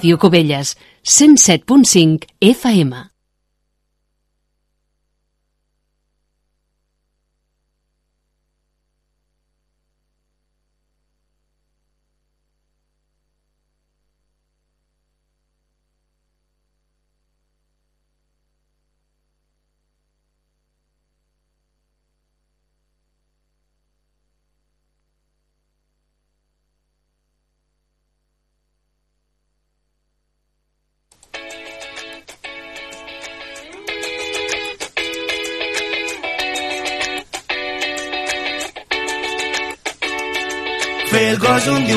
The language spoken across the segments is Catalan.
Ràdio Cubelles, 107.5 FM.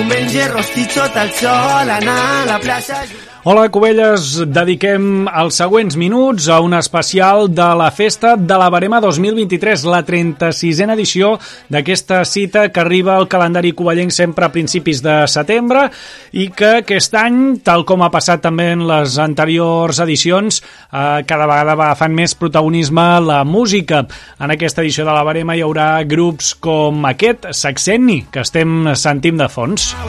Diumenge rostit sota el sol, anar a la plaça... Hola, Covelles, dediquem els següents minuts a un especial de la Festa de la Barema 2023, la 36a edició d'aquesta cita que arriba al calendari covellenc sempre a principis de setembre i que aquest any, tal com ha passat també en les anteriors edicions, eh, cada vegada va fan més protagonisme la música. En aquesta edició de la Barema hi haurà grups com aquest, Saxenni, que estem sentint de fons. I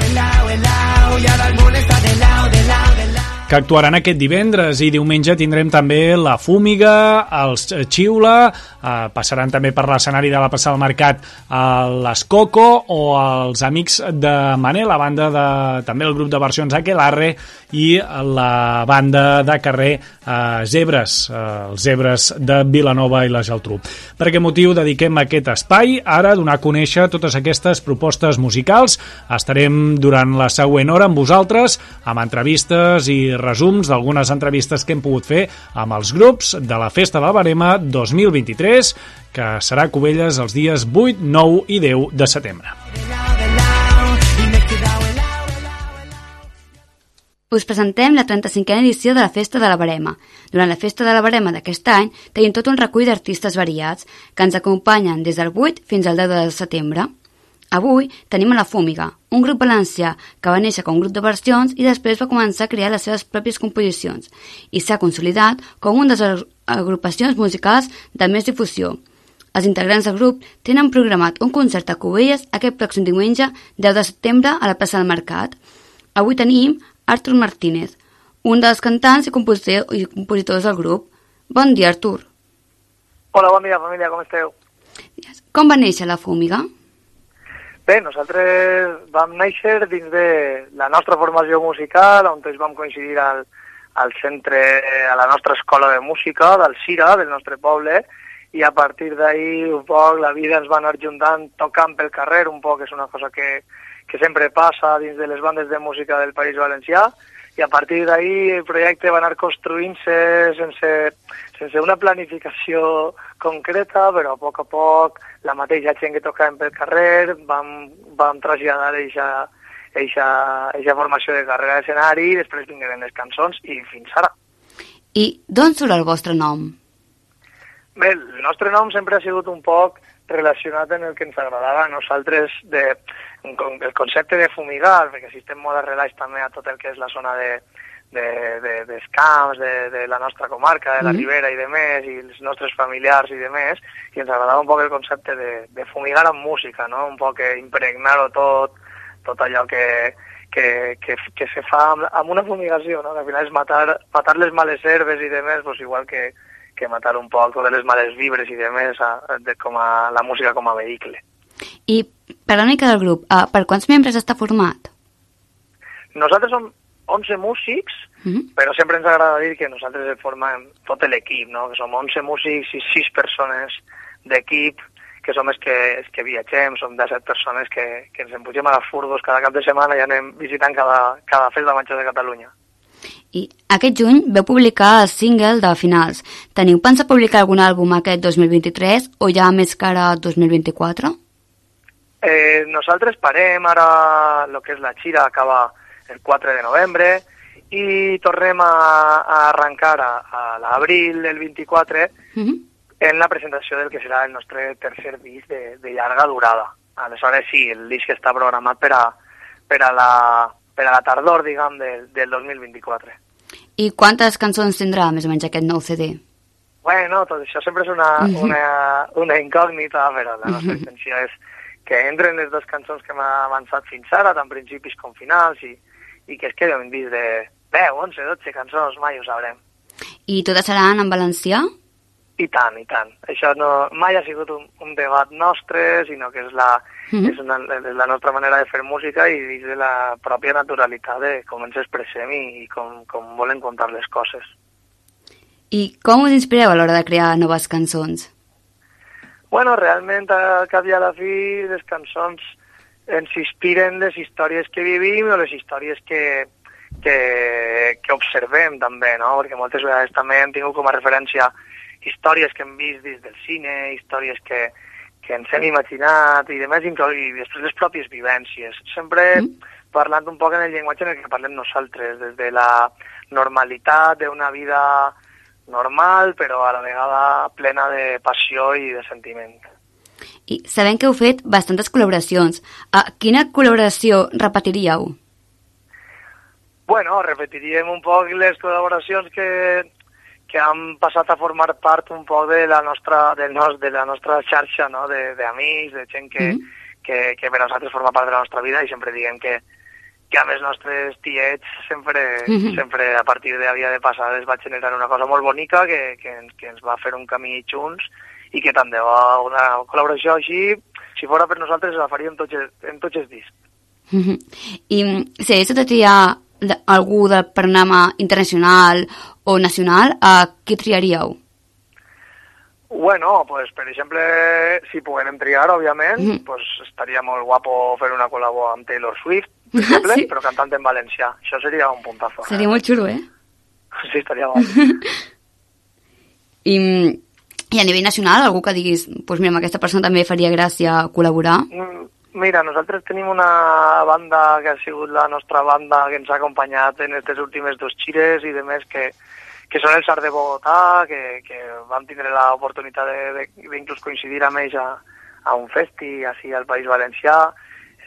que actuaran aquest divendres i diumenge tindrem també la Fúmiga, els Xiula, eh, passaran també per l'escenari de la passada al mercat a les Coco o els Amics de Manel, la banda de, també el grup de versions Aquelarre i la banda de carrer eh, Zebres, eh, els Zebres de Vilanova i la Geltrú. Per aquest motiu dediquem aquest espai ara a donar a conèixer totes aquestes propostes musicals. Estarem durant la següent hora amb vosaltres amb entrevistes i resums d'algunes entrevistes que hem pogut fer amb els grups de la Festa de la Barema 2023 que serà a Cubelles els dies 8, 9 i 10 de setembre. Us presentem la 35a edició de la Festa de la Barema. Durant la Festa de la Barema d'aquest any tenim tot un recull d'artistes variats que ens acompanyen des del 8 fins al 10 de setembre. Avui tenim a la Fúmiga, un grup valencià que va néixer com un grup de versions i després va començar a crear les seves pròpies composicions i s'ha consolidat com una de les agrupacions musicals de més difusió. Els integrants del grup tenen programat un concert a Cubelles aquest pròxim diumenge 10 de setembre a la plaça del Mercat. Avui tenim Artur Martínez, un dels cantants i compositor- i compositors del grup. Bon dia, Artur. Hola, bon dia, família, com esteu? Com va néixer la Fúmiga? Bé, nosaltres vam néixer dins de la nostra formació musical, on ens vam coincidir al, al centre, a la nostra escola de música, del Cira, del nostre poble, i a partir d'ahir un poc la vida ens va anar juntant tocant pel carrer, un poc és una cosa que, que sempre passa dins de les bandes de música del País Valencià, i a partir d'ahir el projecte va anar construint-se sense, sense una planificació concreta, però a poc a poc la mateixa gent que tocàvem pel carrer vam, vam traslladar eixa, eixa, eixa formació de carrera d'escenari i després vingueren les cançons i fins ara. I d'on surt el vostre nom? Bé, el nostre nom sempre ha sigut un poc relacionat en el que ens agradava a nosaltres de, con el concepte de fumigar, perquè si estem molt arrelats també a tot el que és la zona de, de, de, dels camps, de, de la nostra comarca, de la Mhm. Ribera i de més, i els nostres familiars i de més, i ens agradava un poc el concepte de, de fumigar amb música, no? un poc impregnar-ho tot, tot allò que, que, que, que se fa amb, amb una fumigació, no? que al final és matar, matar les males herbes i de més, pues igual que, que matar un poc totes les males vibres i de més a, de, com a, la música com a vehicle. I per la mica del grup, uh, per quants membres està format? Nosaltres som 11 músics, Mhm. però sempre ens agrada dir que nosaltres formem tot l'equip, no? que som 11 músics i 6 persones d'equip, que som els que, els que viatgem, som 17 persones que, que ens empugem a les furgos cada cap de setmana i anem visitant cada, cada festa major de Catalunya. I aquest juny veu publicar el single de finals. Teniu pensat publicar algun àlbum aquest 2023 o ja més cara a 2024? Eh, nosaltres parem ara, el que és la xira acaba el 4 de novembre i tornem a, a arrencar a, a l'abril del 24 Mhm. en la presentació del que serà el nostre tercer disc de, de llarga durada. Aleshores sí, el disc està programat per a, per a, la, per a la tardor, diguem, del, del 2024. I quantes cançons tindrà més o menys aquest nou CD? Bueno, tot això sempre és una, Mhm. una, una incògnita, però la nostra Mhm. intenció és que entren les dues cançons que hem avançat fins ara, tant principis com finals, i, i que es quedi un disc de, 10, 11, 12 cançons, mai ho sabrem. I totes seran en valencià? I tant, i tant. Això no, mai ha sigut un, un debat nostre, sinó que és la, mm -hmm. és, una, és la nostra manera de fer música i dins de la pròpia naturalitat de com ens expressem i, i com, com volen contar les coses. I com us inspireu a l'hora de crear noves cançons? Bueno, realment, al cap i a la fi, les cançons ens inspiren les històries que vivim o les històries que, que, que observem també, no? Perquè moltes vegades també hem tingut com a referència històries que hem vist des del cine, històries que, que ens hem imaginat i demés, i després les pròpies vivències. Sempre mm. parlant un poc en el llenguatge en el que parlem nosaltres, des de la normalitat d'una vida normal, però a la vegada plena de passió i de sentiment. I sabem que heu fet bastantes col·laboracions. A quina col·laboració repetiríeu? Bueno, repetiríem un poc les col·laboracions que, que han passat a formar part un poc de la nostra, del nos, de la nostra xarxa no? d'amics, de, de gent que, mm -hmm. que, que per nosaltres forma part de la nostra vida i sempre diguem que, que amb els nostres tiets sempre, mm -hmm. sempre a partir de havia de passar es va generar una cosa molt bonica que, que, que ens va fer un camí junts i que tant de bo una col·laboració així, si fora per nosaltres, la faríem tots, en tots els discs. Mm -hmm. I si haguéssiu de triar algú del panorama internacional o nacional, a qui triaríeu? Bueno, pues, per exemple, si poguem triar, òbviament, mm -hmm. pues, estaria molt guapo fer una col·labo amb Taylor Swift, per exemple, sí. però cantant en valencià. Això seria un puntazo. Seria eh? molt xulo, eh? Sí, estaria guapo. I, I a nivell nacional, algú que diguis, pues mira, amb aquesta persona també faria gràcia col·laborar? Mm, Mira, nosaltres tenim una banda que ha sigut la nostra banda que ens ha acompanyat en aquestes últimes dos xires i de més que, que són els Art de Bogotà, que, que vam tindre l'oportunitat d'inclús coincidir amb ells a, a un festi així al País Valencià.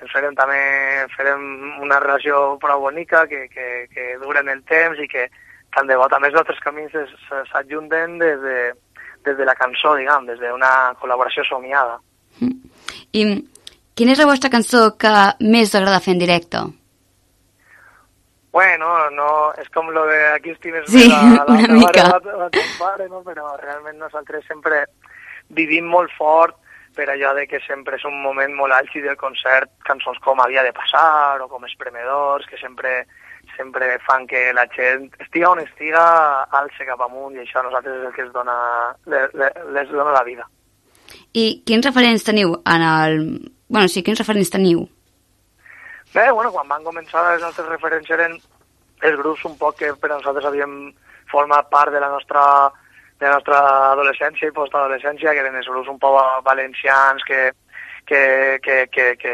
Ens farem també farem una relació prou bonica que, que, que duren el temps i que tant de bo també els nostres camins s'adjunten des, de, des de la cançó, diguem, des d'una col·laboració somiada. I Quina és la vostra cançó que més agrada fer en directe? Bueno, no, és com lo de aquí estimes sí, la, la, una la mica. La, la pare, no? però realment nosaltres sempre vivim molt fort per allò de que sempre és un moment molt àlgid del concert, cançons com Havia de passar o com Espremedors, que sempre sempre fan que la gent estiga on estiga, alce cap amunt i això a nosaltres és el que es dona, les, dona la vida. I quins referents teniu en el bueno, sí, quins referents teniu? Bé, bueno, quan van començar les nostres referents eren els grups un poc que per nosaltres havíem format part de la nostra de la nostra adolescència i postadolescència, que eren els grups un poc valencians que, que, que, que, que,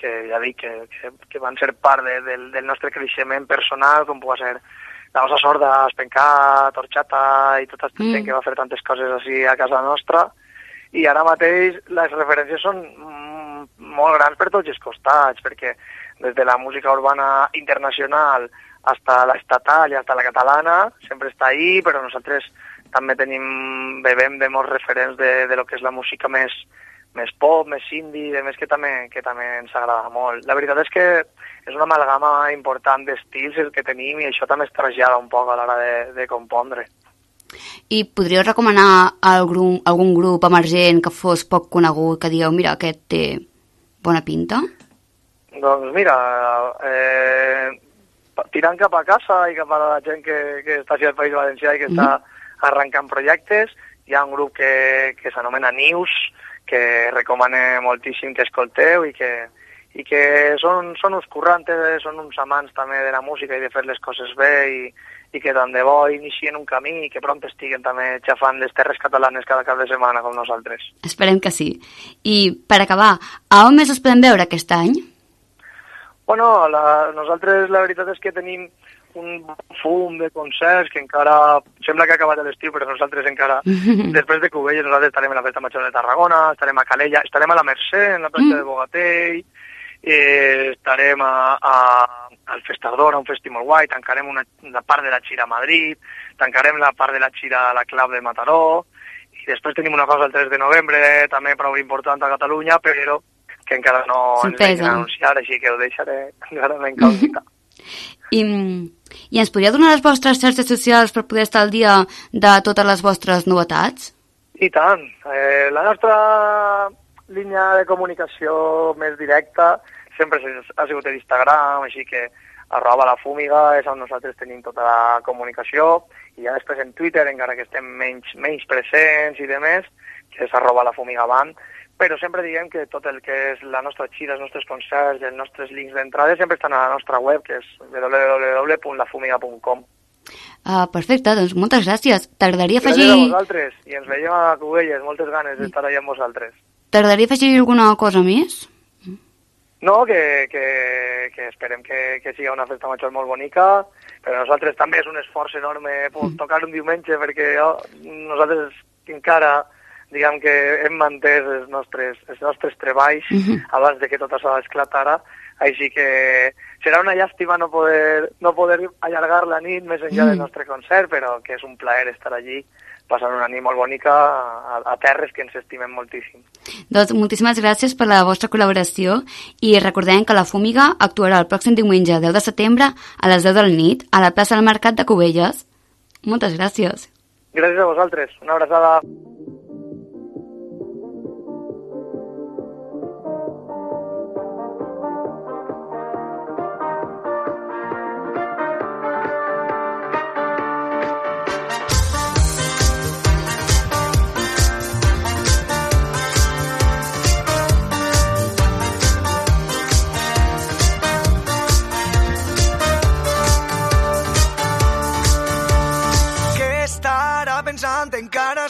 que ja dic, que, que, que van ser part de, del, del nostre creixement personal, com pugui ser la Osa Sorda, Espencat, Orxata i tota aquesta mm. gent que va fer tantes coses així a casa nostra. I ara mateix les referències són molt grans per tots els costats, perquè des de la música urbana internacional hasta la estatal i hasta la catalana sempre està ahí, però nosaltres també tenim, bebem de molts referents de, de lo que és la música més, més pop, més indie, de més que també, que també ens agrada molt. La veritat és que és una amalgama important d'estils el que tenim i això també es trasllada un poc a l'hora de, de compondre. I podríeu recomanar algun, algun grup emergent que fos poc conegut, que digueu, mira, aquest té bona pinta? Doncs mira, eh, tirant cap a casa i cap a la gent que, que està aquí al País Valencià i que mm -hmm. està arrencant projectes, hi ha un grup que, que s'anomena News, que recomane moltíssim que escolteu i que, i que són, són uns currantes, són uns amants també de la música i de fer les coses bé i, i que tant de bo inicien un camí i que pront estiguen també xafant les terres catalanes cada cap de setmana com nosaltres. Esperem que sí. I per acabar, a on més es podem veure aquest any? Bueno, la, nosaltres la veritat és que tenim un fum de concerts que encara sembla que ha acabat l'estiu, però nosaltres encara, després de Cubelles, nosaltres estarem a la Festa Major de Tarragona, estarem a Calella, estarem a la Mercè, en la platja mm. de Bogatell, eh, estarem a, a, al Festardor, a un festival guai, tancarem una, una part de la xira a Madrid, tancarem la part de la xira a la Clau de Mataró, i després tenim una cosa el 3 de novembre, també prou important a Catalunya, però que encara no ens anunciar, així que ho deixaré encara incògnita. I, I ens podria donar les vostres xarxes socials per poder estar al dia de totes les vostres novetats? I tant. Eh, la nostra línia de comunicació més directa sempre ha sigut l'Instagram, així que arroba la fúmiga és on nosaltres tenim tota la comunicació i ja després en Twitter, encara que estem menys, menys presents i de més, que és arroba la fúmiga band, però sempre diem que tot el que és la nostra xira, els nostres concerts els nostres links d'entrada sempre estan a la nostra web, que és www.lafumiga.com. Uh, perfecte, doncs moltes gràcies. T'agradaria afegir... Gràcies a vosaltres i ens veiem a Cubelles, moltes ganes d'estar allà amb vosaltres. T'agradaria afegir alguna cosa més? No, que, que, que esperem que, que sigui una festa major molt bonica, però nosaltres també és un esforç enorme tocar un diumenge perquè oh, nosaltres encara diguem que hem mantès els nostres, els nostres treballs uh -huh. abans de que tot això esclatara, així que serà una llàstima no poder, no poder allargar la nit més enllà uh -huh. del nostre concert, però que és un plaer estar allí passant una nit molt bonica a, a terres que ens estimem moltíssim. Doncs moltíssimes gràcies per la vostra col·laboració i recordem que la Fúmiga actuarà el pròxim diumenge 10 de setembre a les 10 de la nit a la plaça del Mercat de Cubelles. Moltes gràcies. Gràcies a vosaltres. Una abraçada.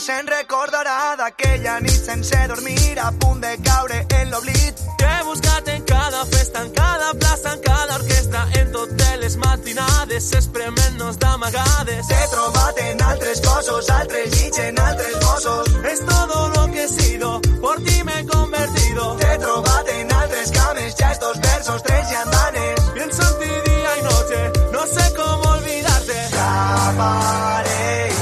Se'n recordarà d'aquella nit sense dormir a punt de caure en l'oblit. Que he buscat en cada festa, en cada plaça, en cada orquestra, en totes les matinades, esprement-nos d'amagades. T'he trobat en altres cossos, altres llits, en altres bossos. Es todo lo que he sido, por ti me he convertido. T'he trobat en altres cames, ja estos versos, tres i andanes. Pienso en ti día y noche, no sé cómo olvidarte. València,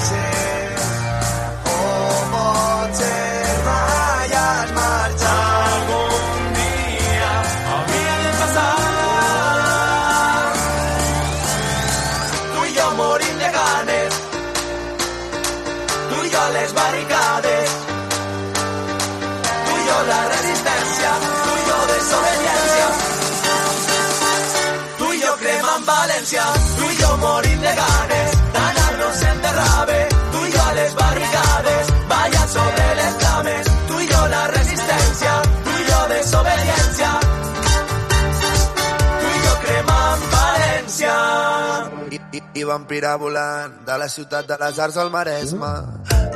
I, i, i vam pirar volant de la ciutat de les arts al Maresme.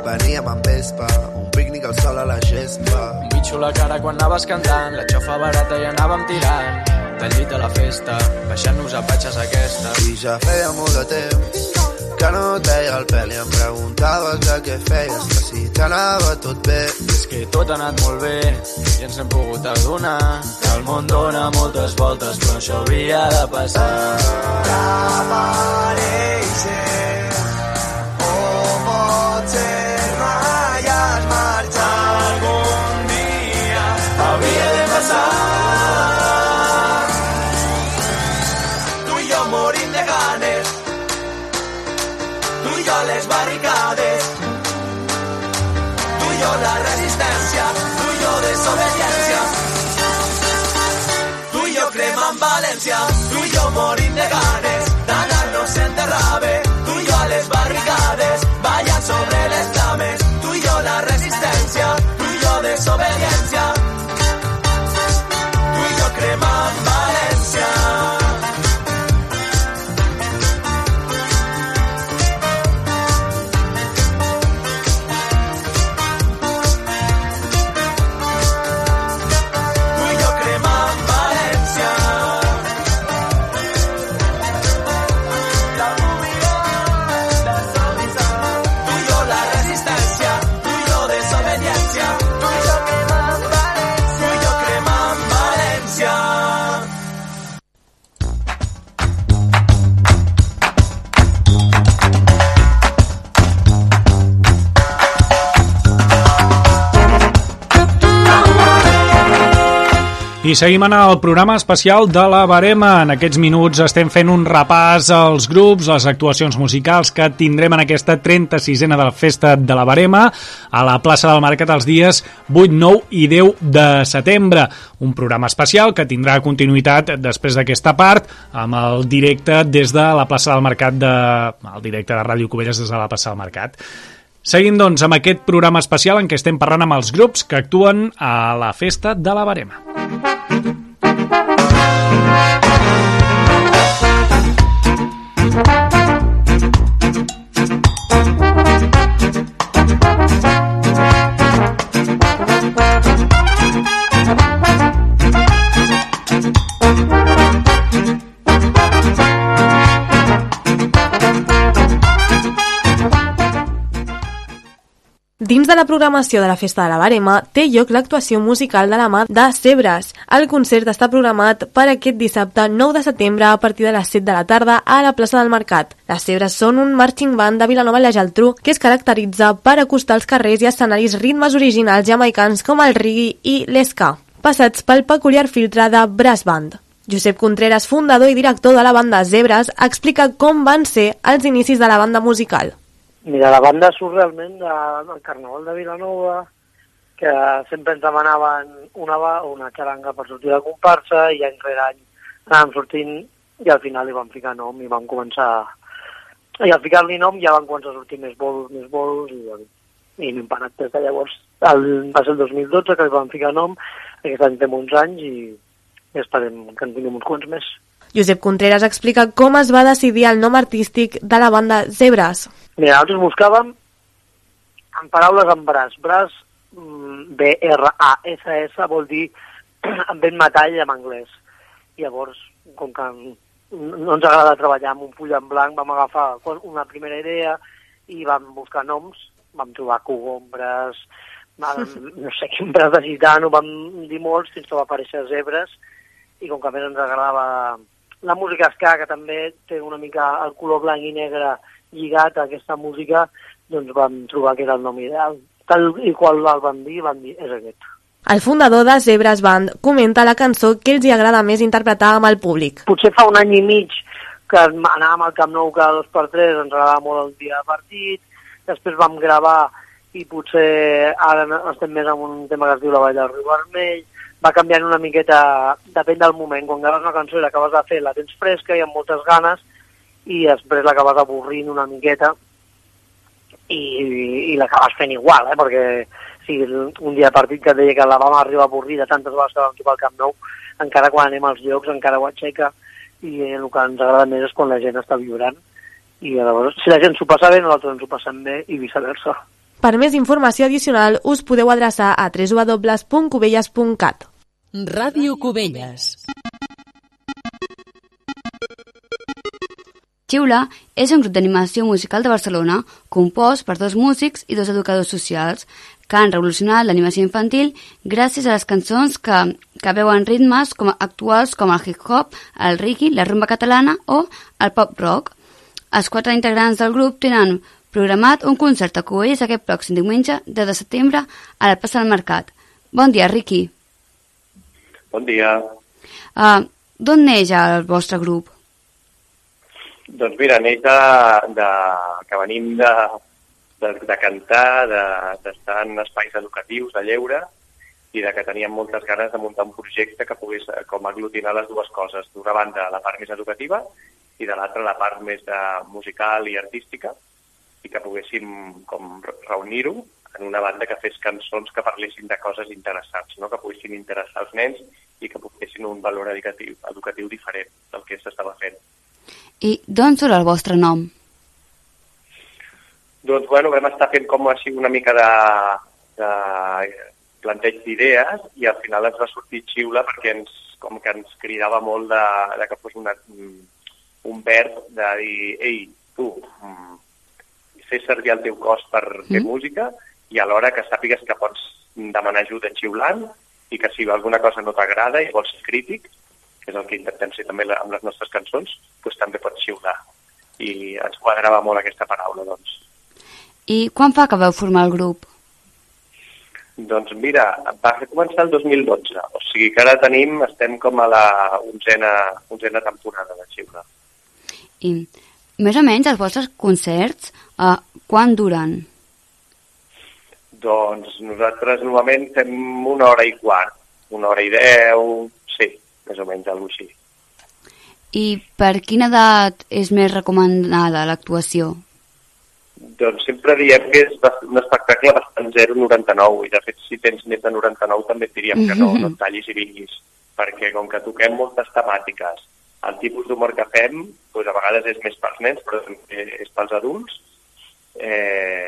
Veníem amb vespa, un pícnic al sol a la gespa. Un bitxo la cara quan anaves cantant, la xofa barata i anàvem tirant del llit a la festa, baixant-nos a patxes aquesta. I ja feia molt de temps que no et veia el pèl i em preguntaves de què feies, que si t'anava tot bé. És que tot ha anat molt bé i ens hem pogut adonar que el món dona moltes voltes, però això havia de passar. Apareixes, Valencia. I seguim en el programa especial de la Barema. En aquests minuts estem fent un repàs als grups, les actuacions musicals que tindrem en aquesta 36a de la Festa de la Barema a la plaça del Mercat els dies 8, 9 i 10 de setembre. Un programa especial que tindrà continuïtat després d'aquesta part amb el directe des de la plaça del Mercat de... el directe de Ràdio Covelles des de la plaça del Mercat. Seguim, doncs, amb aquest programa especial en què estem parlant amb els grups que actuen a la Festa de la Barema. Thank you. Dins de la programació de la Festa de la Barema té lloc l'actuació musical de la mà de Cebres. El concert està programat per aquest dissabte 9 de setembre a partir de les 7 de la tarda a la plaça del Mercat. Les Cebres són un marching band de Vilanova i la Geltrú que es caracteritza per acostar als carrers i escenaris ritmes originals jamaicans com el reggae i l'esca, passats pel peculiar filtre de brass band. Josep Contreras, fundador i director de la banda Zebres, explica com van ser els inicis de la banda musical. Mira, la banda surt realment de, del Carnaval de Vilanova, que sempre ens demanaven una, una xaranga per sortir de comparsa i any rere any anàvem sortint i al final li vam ficar nom i vam començar... I al ficar-li nom ja van començar a sortir més bolos, més bolos i, i no hem parat des de llavors. El, va ser el 2012 que li vam ficar nom, aquest any fem uns anys i, i esperem que en tinguem uns quants més. Josep Contreras explica com es va decidir el nom artístic de la banda Zebres. Mira, nosaltres buscàvem en paraules en braç. Braç, mm, B-R-A-S-S, vol dir ben metall en anglès. Llavors, com que no ens agrada treballar amb un full en blanc, vam agafar una primera idea i vam buscar noms, vam trobar cogombres, no sé quin braç de gitano, vam dir molts fins que va aparèixer zebres i com que a més ens agradava la música ska, que també té una mica el color blanc i negre lligat a aquesta música, doncs vam trobar que era el nom ideal. Tal i qual el van dir, van dir, és aquest. El fundador de Zebras Band comenta la cançó que els hi agrada més interpretar amb el públic. Potser fa un any i mig que anàvem al Camp Nou cada dos per tres, ens agradava molt el dia de partit, després vam gravar i potser ara estem més en un tema que es diu La Vall del Riu Vermell, va canviant una miqueta, depèn del moment, quan graves una cançó i l'acabes de fer, la tens fresca i amb moltes ganes, i després l'acabes avorrint una miqueta i, i l'acabes fent igual, eh? perquè si un dia de partit que et deia que la vam arribar a avorrir de tantes vegades que vam tocar al Camp Nou, encara quan anem als llocs encara ho aixeca i el que ens agrada més és quan la gent està vibrant i llavors si la gent s'ho passa bé nosaltres ens ho passem bé i viceversa. Per més informació addicional us podeu adreçar a www.cubelles.cat Ràdio Cubelles Xiula és un grup d'animació musical de Barcelona compost per dos músics i dos educadors socials que han revolucionat l'animació infantil gràcies a les cançons que, que veuen ritmes com actuals com el hip-hop, el reggae, la rumba catalana o el pop-rock. Els quatre integrants del grup tenen programat un concert a Cubelles aquest pròxim diumenge, de, de setembre, a la plaça del Mercat. Bon dia, Riqui. Bon dia. Uh, D'on neix el vostre grup? Doncs mira, neix de, de, que venim de, de, de cantar, d'estar de, en espais educatius, de lleure, i de que teníem moltes ganes de muntar un projecte que pogués com aglutinar les dues coses. D'una banda, la part més educativa, i de l'altra, la part més de musical i artística, i que poguéssim com reunir-ho en una banda que fes cançons que parlessin de coses interessants, no? que poguessin interessar els nens i que poguessin un valor educatiu, educatiu diferent del que s'estava fent. I d'on surt el vostre nom? Doncs, bueno, vam estar fent com així una mica de, de planteig d'idees i al final ens va sortir xiula perquè ens, com que ens cridava molt de, de que fos una, un verb de dir, ei, tu, mm, fes servir el teu cos per fer mm. música i alhora que sàpigues que pots demanar ajuda xiulant i que si alguna cosa no t'agrada i vols ser crític, que és el que intentem ser també amb les nostres cançons, doncs també pots xiular. I ens quadrava molt aquesta paraula, doncs. I quan fa que vau formar el grup? Doncs mira, va començar el 2012, o sigui que ara tenim, estem com a la onzena, onzena temporada de Xiula. I més o menys els vostres concerts, uh, quan duren? Doncs nosaltres normalment fem una hora i quart, una hora i deu, sí, més o menys, alguna així. I per quina edat és més recomanada l'actuació? Doncs sempre diem que és un espectacle bastant 0,99 i de fet si tens més de 99 també et diríem que no, no et tallis i vinguis perquè com que toquem moltes temàtiques el tipus d'humor que fem doncs a vegades és més pels nens però també és pels adults eh,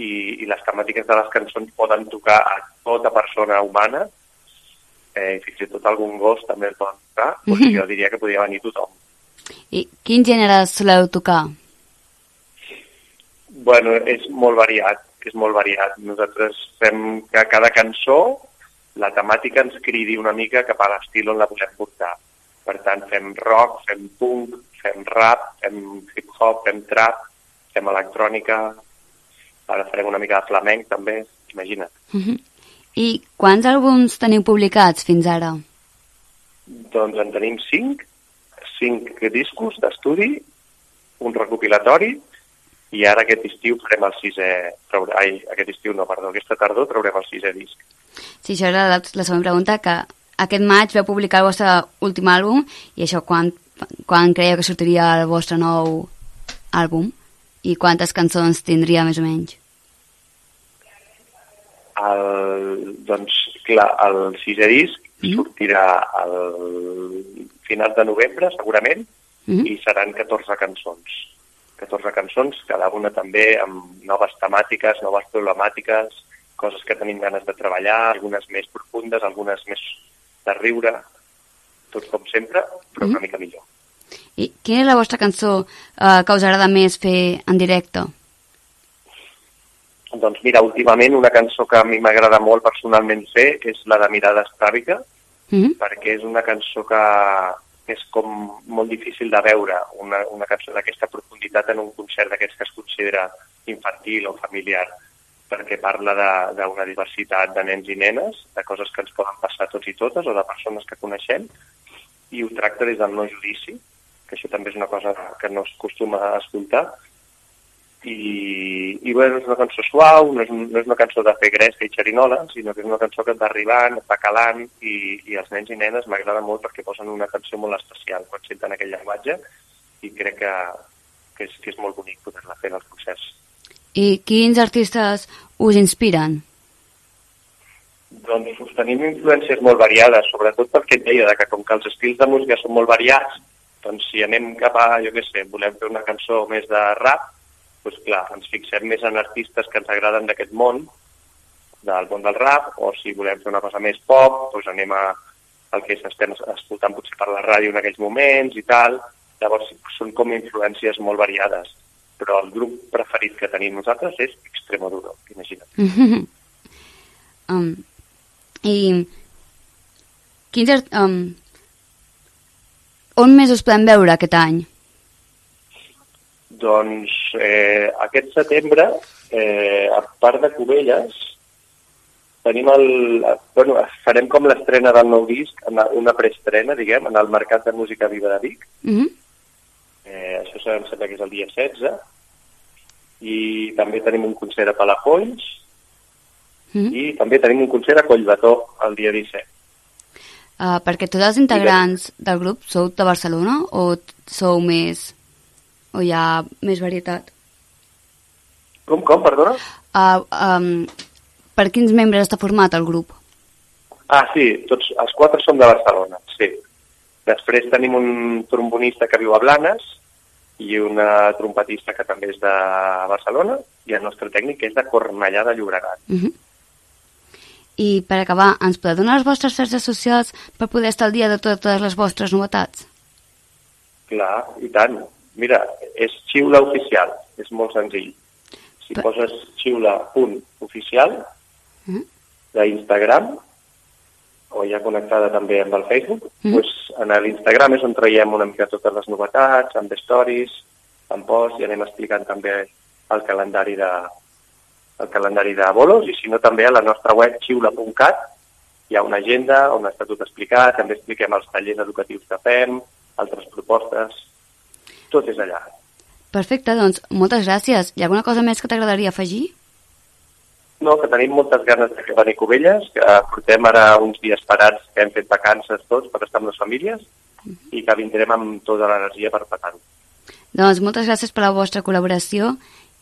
i, i les temàtiques de les cançons poden tocar a tota persona humana eh, fins i tot algun gos també el poden tocar, o sigui, jo diria que podria venir tothom. I quin gènere soleu tocar? Bueno, és molt variat, és molt variat. Nosaltres fem que cada cançó la temàtica ens cridi una mica cap a l'estil on la volem portar. Per tant, fem rock, fem punk, fem rap, fem hip-hop, fem trap, fem electrònica, ara farem una mica de flamenc també, imagina't. Uh -huh. I quants àlbums teniu publicats fins ara? Doncs en tenim cinc, cinc discos d'estudi, un recopilatori i ara aquest estiu farem el sisè... Traure, ai, aquest estiu no, perdó, aquesta tardor traurem el sisè disc. Sí, això era la, la següent pregunta, que aquest maig vau publicar el vostre últim àlbum i això, quan, quan creieu que sortiria el vostre nou àlbum? I quantes cançons tindria, més o menys? El, doncs, clar, el sisè disc mm. sortirà al final de novembre, segurament, mm. i seran 14 cançons 14 cançons, cada una també amb noves temàtiques, noves problemàtiques, coses que tenim ganes de treballar, algunes més profundes, algunes més de riure, tot com sempre, però mm. una mica millor. I quina és la vostra cançó eh, que us agrada més fer en directe? Doncs mira, últimament una cançó que a mi m'agrada molt personalment fer és la de Mirada Estràbica, mm -hmm. perquè és una cançó que, és com molt difícil de veure una, una cançó d'aquesta profunditat en un concert d'aquests que es considera infantil o familiar, perquè parla d'una diversitat de nens i nenes, de coses que ens poden passar tots i totes o de persones que coneixem, i ho tracta des del no judici, que això també és una cosa que no es costuma a escoltar, i, i bueno, és una cançó suau, no és, no és una cançó de fer gresca i xerinola, sinó que és una cançó que et va arribant, et va calant, i, i els nens i nenes m'agrada molt perquè posen una cançó molt especial quan senten aquell llenguatge, i crec que, que, és, que és molt bonic poder-la fer en els concerts. I quins artistes us inspiren? Doncs tenim influències molt variades, sobretot perquè et deia que com que els estils de música són molt variats, doncs si anem cap a, jo què sé, volem fer una cançó més de rap, doncs clar, ens fixem més en artistes que ens agraden d'aquest món, del món del rap, o si volem fer una cosa més pop, doncs anem a el que estem escoltant potser per la ràdio en aquells moments i tal. Llavors són com influències molt variades, però el grup preferit que tenim nosaltres és Extremoduro, imagina't. Mm -hmm. um, I quins, um, on més us podem veure aquest any? Doncs eh, aquest setembre, eh, a part de Cubelles, tenim el... Bueno, farem com l'estrena del nou disc, una preestrena, diguem, en el Mercat de Música Viva de Vic. Mm -hmm. eh, això em sembla que és el dia 16. I també tenim un concert a Palafolls. Mm -hmm. I també tenim un concert a Collbató el dia 17. Uh, perquè tots els integrants del grup sou de Barcelona o sou més o hi ha més varietat? Com, com, perdona? Uh, um, per quins membres està format el grup? Ah, sí, tots, els quatre som de Barcelona, sí. Després tenim un trombonista que viu a Blanes i una trompetista que també és de Barcelona i el nostre tècnic és de Cornellà de Llobregat. Uh -huh. I per acabar, ens podeu donar les vostres xarxes socials per poder estar al dia de totes les vostres novetats? Clar, i tant. Mira, és xiula oficial, és molt senzill. Si Però... poses xiula.oficial mm. d'Instagram, o ja connectada també amb el Facebook, mm. doncs en l'Instagram és on traiem una mica totes les novetats, amb stories, amb posts, i anem explicant també el calendari de, el calendari de bolos, i si no també a la nostra web xiula.cat hi ha una agenda on està tot explicat, també expliquem els tallers educatius que fem, altres propostes, tot és allà. Perfecte, doncs moltes gràcies. Hi ha alguna cosa més que t'agradaria afegir? No, que tenim moltes ganes de venir a Cubelles, que portem ara uns dies parats que hem fet vacances tots per estar amb les famílies i que vindrem amb tota l'energia per petar Doncs moltes gràcies per la vostra col·laboració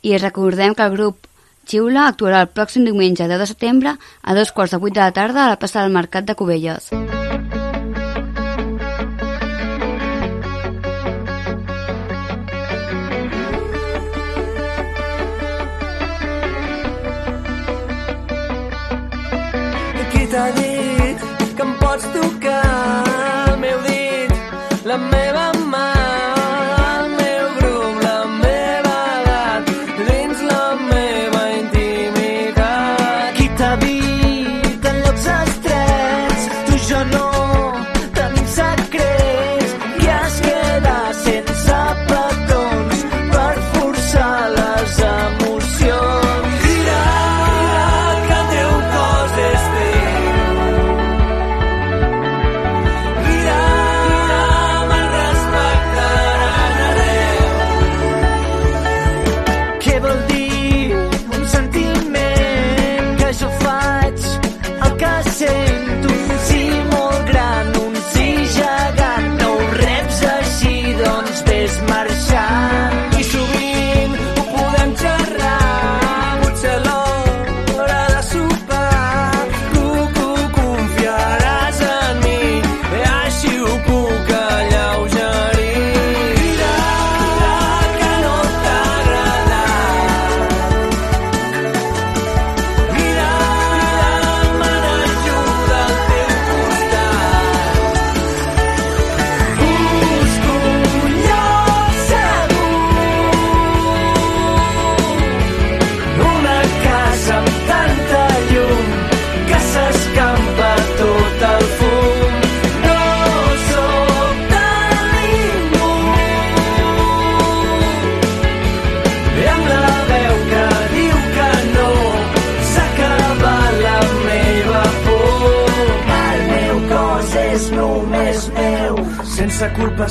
i recordem que el grup Xiula actuarà el pròxim diumenge 10 de setembre a dos quarts de vuit de la tarda a la plaça del Mercat de Cubelles. Qui t'ha dit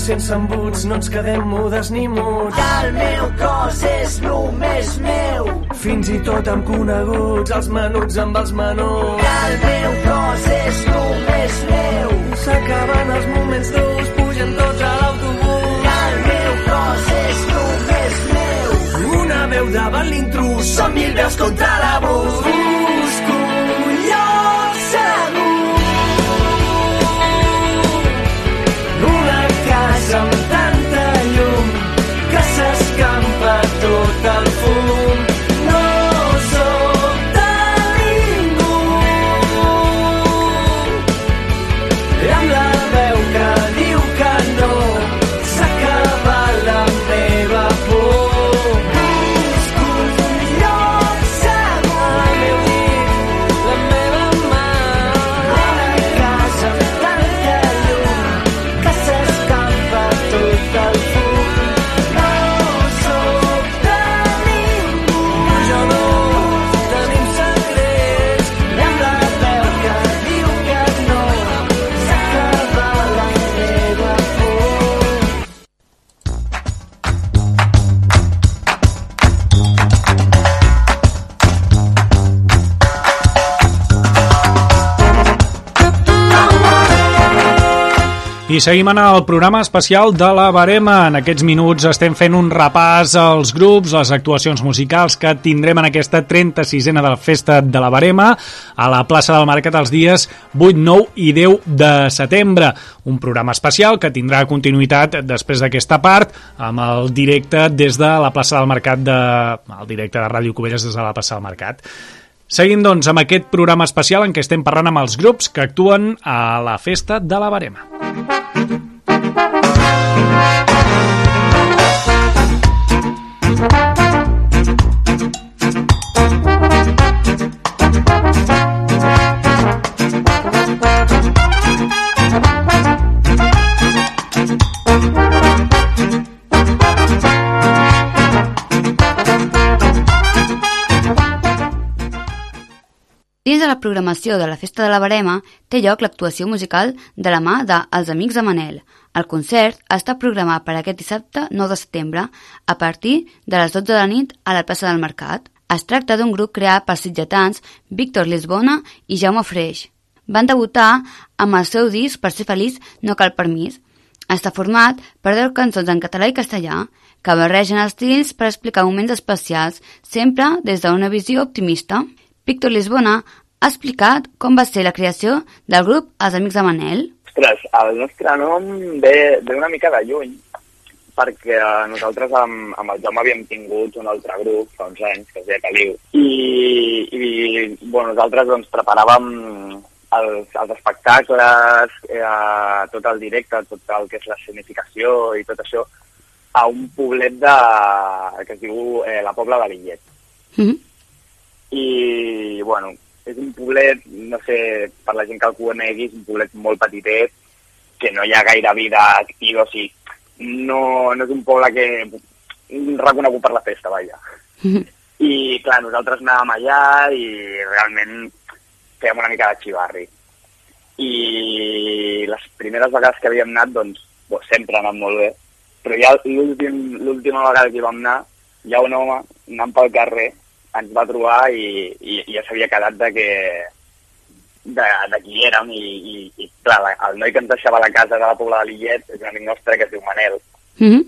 sense embuts, no ens quedem mudes ni muts. El meu cos és només meu. Fins i tot amb coneguts, els menuts amb els menuts. El meu cos és només meu. S'acaben els moments durs, pugen tots a l'autobús. El meu cos és només meu. Una veu davant l'intrus, són mil veus contra l'abús. Seguim en el programa especial de la Barema. En aquests minuts estem fent un repàs als grups, les actuacions musicals que tindrem en aquesta 36a de la Festa de la Barema a la plaça del Mercat els dies 8, 9 i 10 de setembre. Un programa especial que tindrà continuïtat després d'aquesta part amb el directe des de la plaça del Mercat de... el directe de Ràdio Cubelles des de la plaça del Mercat. Seguim, doncs, amb aquest programa especial en què estem parlant amb els grups que actuen a la Festa de la Barema. Thank you. De la programació de la Festa de la Barema té lloc l'actuació musical de la mà de Els Amics de Manel. El concert està programat per aquest dissabte 9 de setembre a partir de les 12 de la nit a la plaça del Mercat. Es tracta d'un grup creat pels sitgetans Víctor Lisbona i Jaume Freix. Van debutar amb el seu disc Per ser feliç no cal permís. Està format per 10 cançons en català i castellà que barregen estils per explicar moments especials, sempre des d'una visió optimista. Víctor Lisbona ha explicat com va ser la creació del grup Els Amics de Manel. Ostres, el nostre nom ve, ve una mica de lluny, perquè nosaltres amb, amb el Jaume havíem tingut un altre grup fa uns anys, que es deia Caliu, i, i bueno, nosaltres doncs, preparàvem els, els espectacles, eh, tot el directe, tot el que és l'escenificació i tot això, a un poblet de, que es diu eh, la Pobla de Lillet. Mm -hmm. I, bueno, és un poblet, no sé, per la gent que el conegui, és un poblet molt petitet, que no hi ha gaire vida activa, o sigui, no, no és un poble que reconegut per la festa, vaja. -hmm. I, clar, nosaltres anàvem allà i realment fèiem una mica de xivarri. I les primeres vegades que havíem anat, doncs, bo, sempre ha anat molt bé, però ja l'últim- l'última vegada que hi vam anar, ja un home, anant pel carrer, ens va trobar i, i, i ja s'havia quedat de que de, de qui érem i, i, i clar, la, el noi que ens deixava a la casa de la Pobla de Lillet és un amic nostre que es diu Manel. Mm -hmm.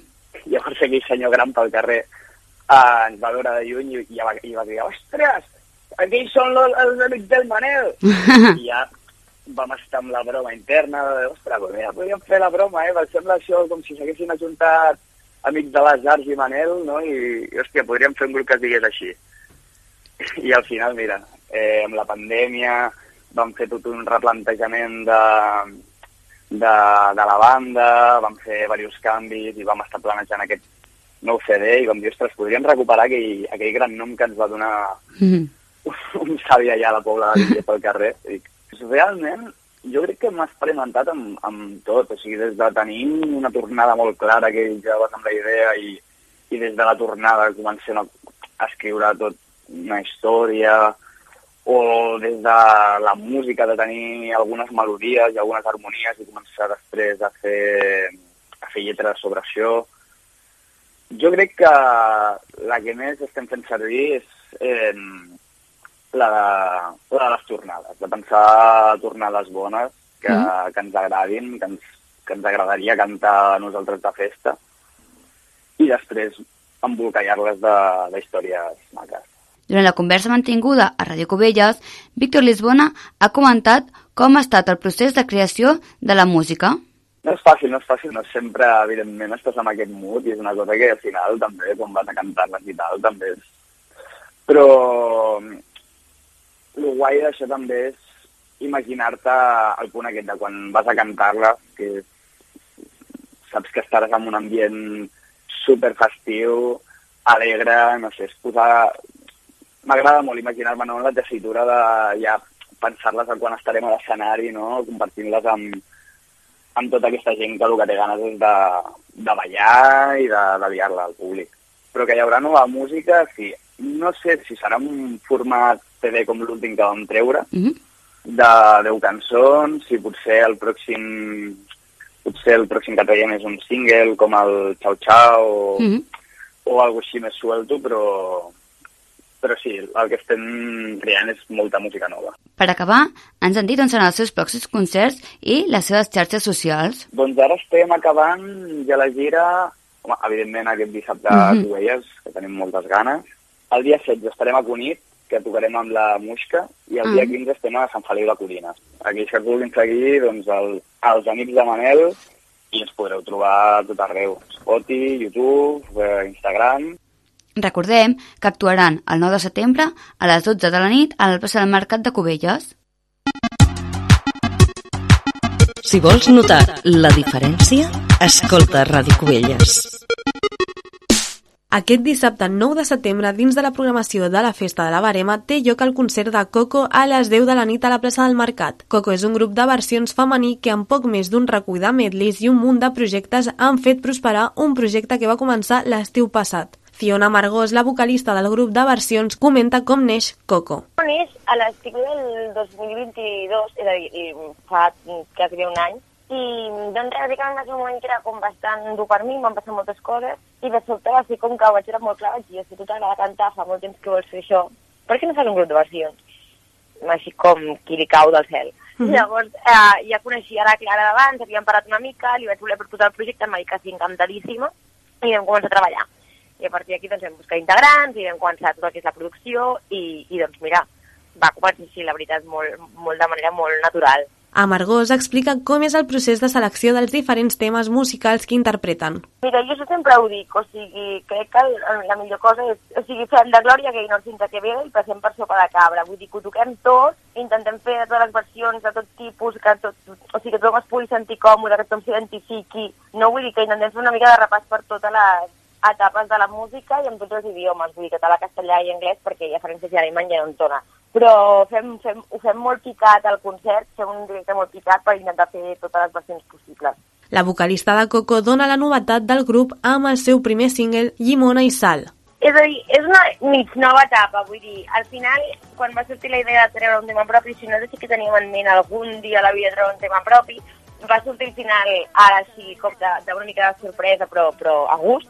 Llavors aquell senyor gran pel carrer eh, ens va veure de lluny i, i, va, i va dir, ostres, aquells són los, els amics del Manel. I ja vam estar amb la broma interna, de, ostres, pues mira, podríem fer la broma, eh? Em sembla això com si s'haguessin ajuntat amics de les arts i Manel, no? I, i, hòstia, podríem fer un grup que es digués així. I al final, mira, eh, amb la pandèmia vam fer tot un replantejament de, de, de la banda, vam fer diversos canvis i vam estar planejant aquest nou CD i vam dir, ostres, podríem recuperar aquell, aquell gran nom que ens va donar Mm -hmm. un savi allà a la Pobla de Lillet pel carrer. I realment, jo crec que hem experimentat amb, amb tot, o sigui, des de tenir una tornada molt clara que ja vas amb la idea i, i des de la tornada comencem a escriure tot una història, o des de la música, de tenir algunes melodies i algunes harmonies i començar després a fer, a fer lletres sobre això. Jo crec que la que més estem fent servir és eh, la, de, la de les tornades, de pensar tornades bones que, mm. que ens agradin, que ens, que ens agradaria cantar a nosaltres de festa i després embolcallar-les de, de històries maques. Durant la conversa mantinguda a Ràdio Cubelles, Víctor Lisbona ha comentat com ha estat el procés de creació de la música. No és fàcil, no és fàcil, no sempre, evidentment, estàs en aquest mood i és una cosa que al final també, quan vas a cantar-les i tal, també és... Però el guai d'això també és imaginar-te el punt aquest de quan vas a cantar-la, que saps que estaràs en un ambient super festiu, alegre, no sé, és posar... M'agrada molt imaginar-me no, la tessitura de ja pensar-les quan estarem a l'escenari, no? compartint-les amb, amb tota aquesta gent que el que té ganes és de, de ballar i de, de liar-la al públic. Però que hi haurà nova música, sí. No sé si serà un format CD com l'últim que vam treure, Mm -hmm. de 10 cançons, si potser el pròxim potser el pròxim que traiem és un single com el Chau Chau o, Mm -hmm. o algo així més suelto, però, però sí, el que estem creant és molta música nova. Per acabar, ens han dit on seran els seus pròxims concerts i les seves xarxes socials. Doncs ara estem acabant ja la gira, home, evidentment aquest dissabte mm -hmm. veies, que tenim moltes ganes. El dia 16 estarem a Cunit, que tocarem amb la Musca, i el dia Mhm. 15 estem a Sant Feliu de Codines. Aquells que vulguin seguir, doncs, el, els amics de Manel, i ens podreu trobar tot arreu. Spotify, YouTube, eh, Instagram... Recordem que actuaran el 9 de setembre a les 12 de la nit a la plaça del Mercat de Cubelles. Si vols notar la diferència, escolta Ràdio Cubelles. Aquest dissabte 9 de setembre, dins de la programació de la Festa de la Barema, té lloc el concert de Coco a les 10 de la nit a la plaça del Mercat. Coco és un grup de versions femení que amb poc més d'un recull de medleys i un munt de projectes han fet prosperar un projecte que va començar l'estiu passat. Fiona Margós, la vocalista del grup de versions, comenta com neix Coco. Neix a l'estiu del 2022, és a dir, fa quasi un any, i doncs bàsicament va ser un moment que era com bastant dur per mi, van passar moltes coses, i de sobte va ser com que ho vaig veure molt clar, vaig dir, si tu t'agrada cantar, fa molt temps que vols fer això, per què no fas un grup de versions? Així com qui li cau del cel. Mm -hmm. Llavors, eh, ja coneixia la Clara d'abans, havíem parat una mica, li vaig voler proposar el projecte, em va dir que sí, encantadíssima, i vam començar a treballar. I a partir d'aquí doncs, vam buscar integrants i vam començar tot el que és la producció i, i doncs mira, va començar així, la veritat, molt, molt de manera molt natural. Amargós explica com és el procés de selecció dels diferents temes musicals que interpreten. Mira, jo sempre ho dic, o sigui, crec que la millor cosa és, o sigui, fem de Glòria Gaynor fins a Quevedo i passem per sopa de cabra, vull dir que ho toquem tot, intentem fer de totes les versions, de tot tipus, que tot, o sigui, que tothom es pugui sentir còmode, que tothom s'identifiqui, no vull dir que intentem fer una mica de repàs per totes les etapes de la música i en tots els idiomes, vull dir català, castellà i anglès, perquè ja francès i alemany ja no en dona però fem, fem, ho fem molt picat al concert, fem un directe molt picat per intentar fer totes les versions possibles. La vocalista de Coco dona la novetat del grup amb el seu primer single Llimona i Sal. És a dir, és una mig nova etapa, vull dir, al final, quan va sortir la idea de treure un tema propi, si no sé que teníem en ment algun dia a la vida treure un tema propi, va sortir al final, ara sí, com d'una mica de sorpresa, però, però a gust.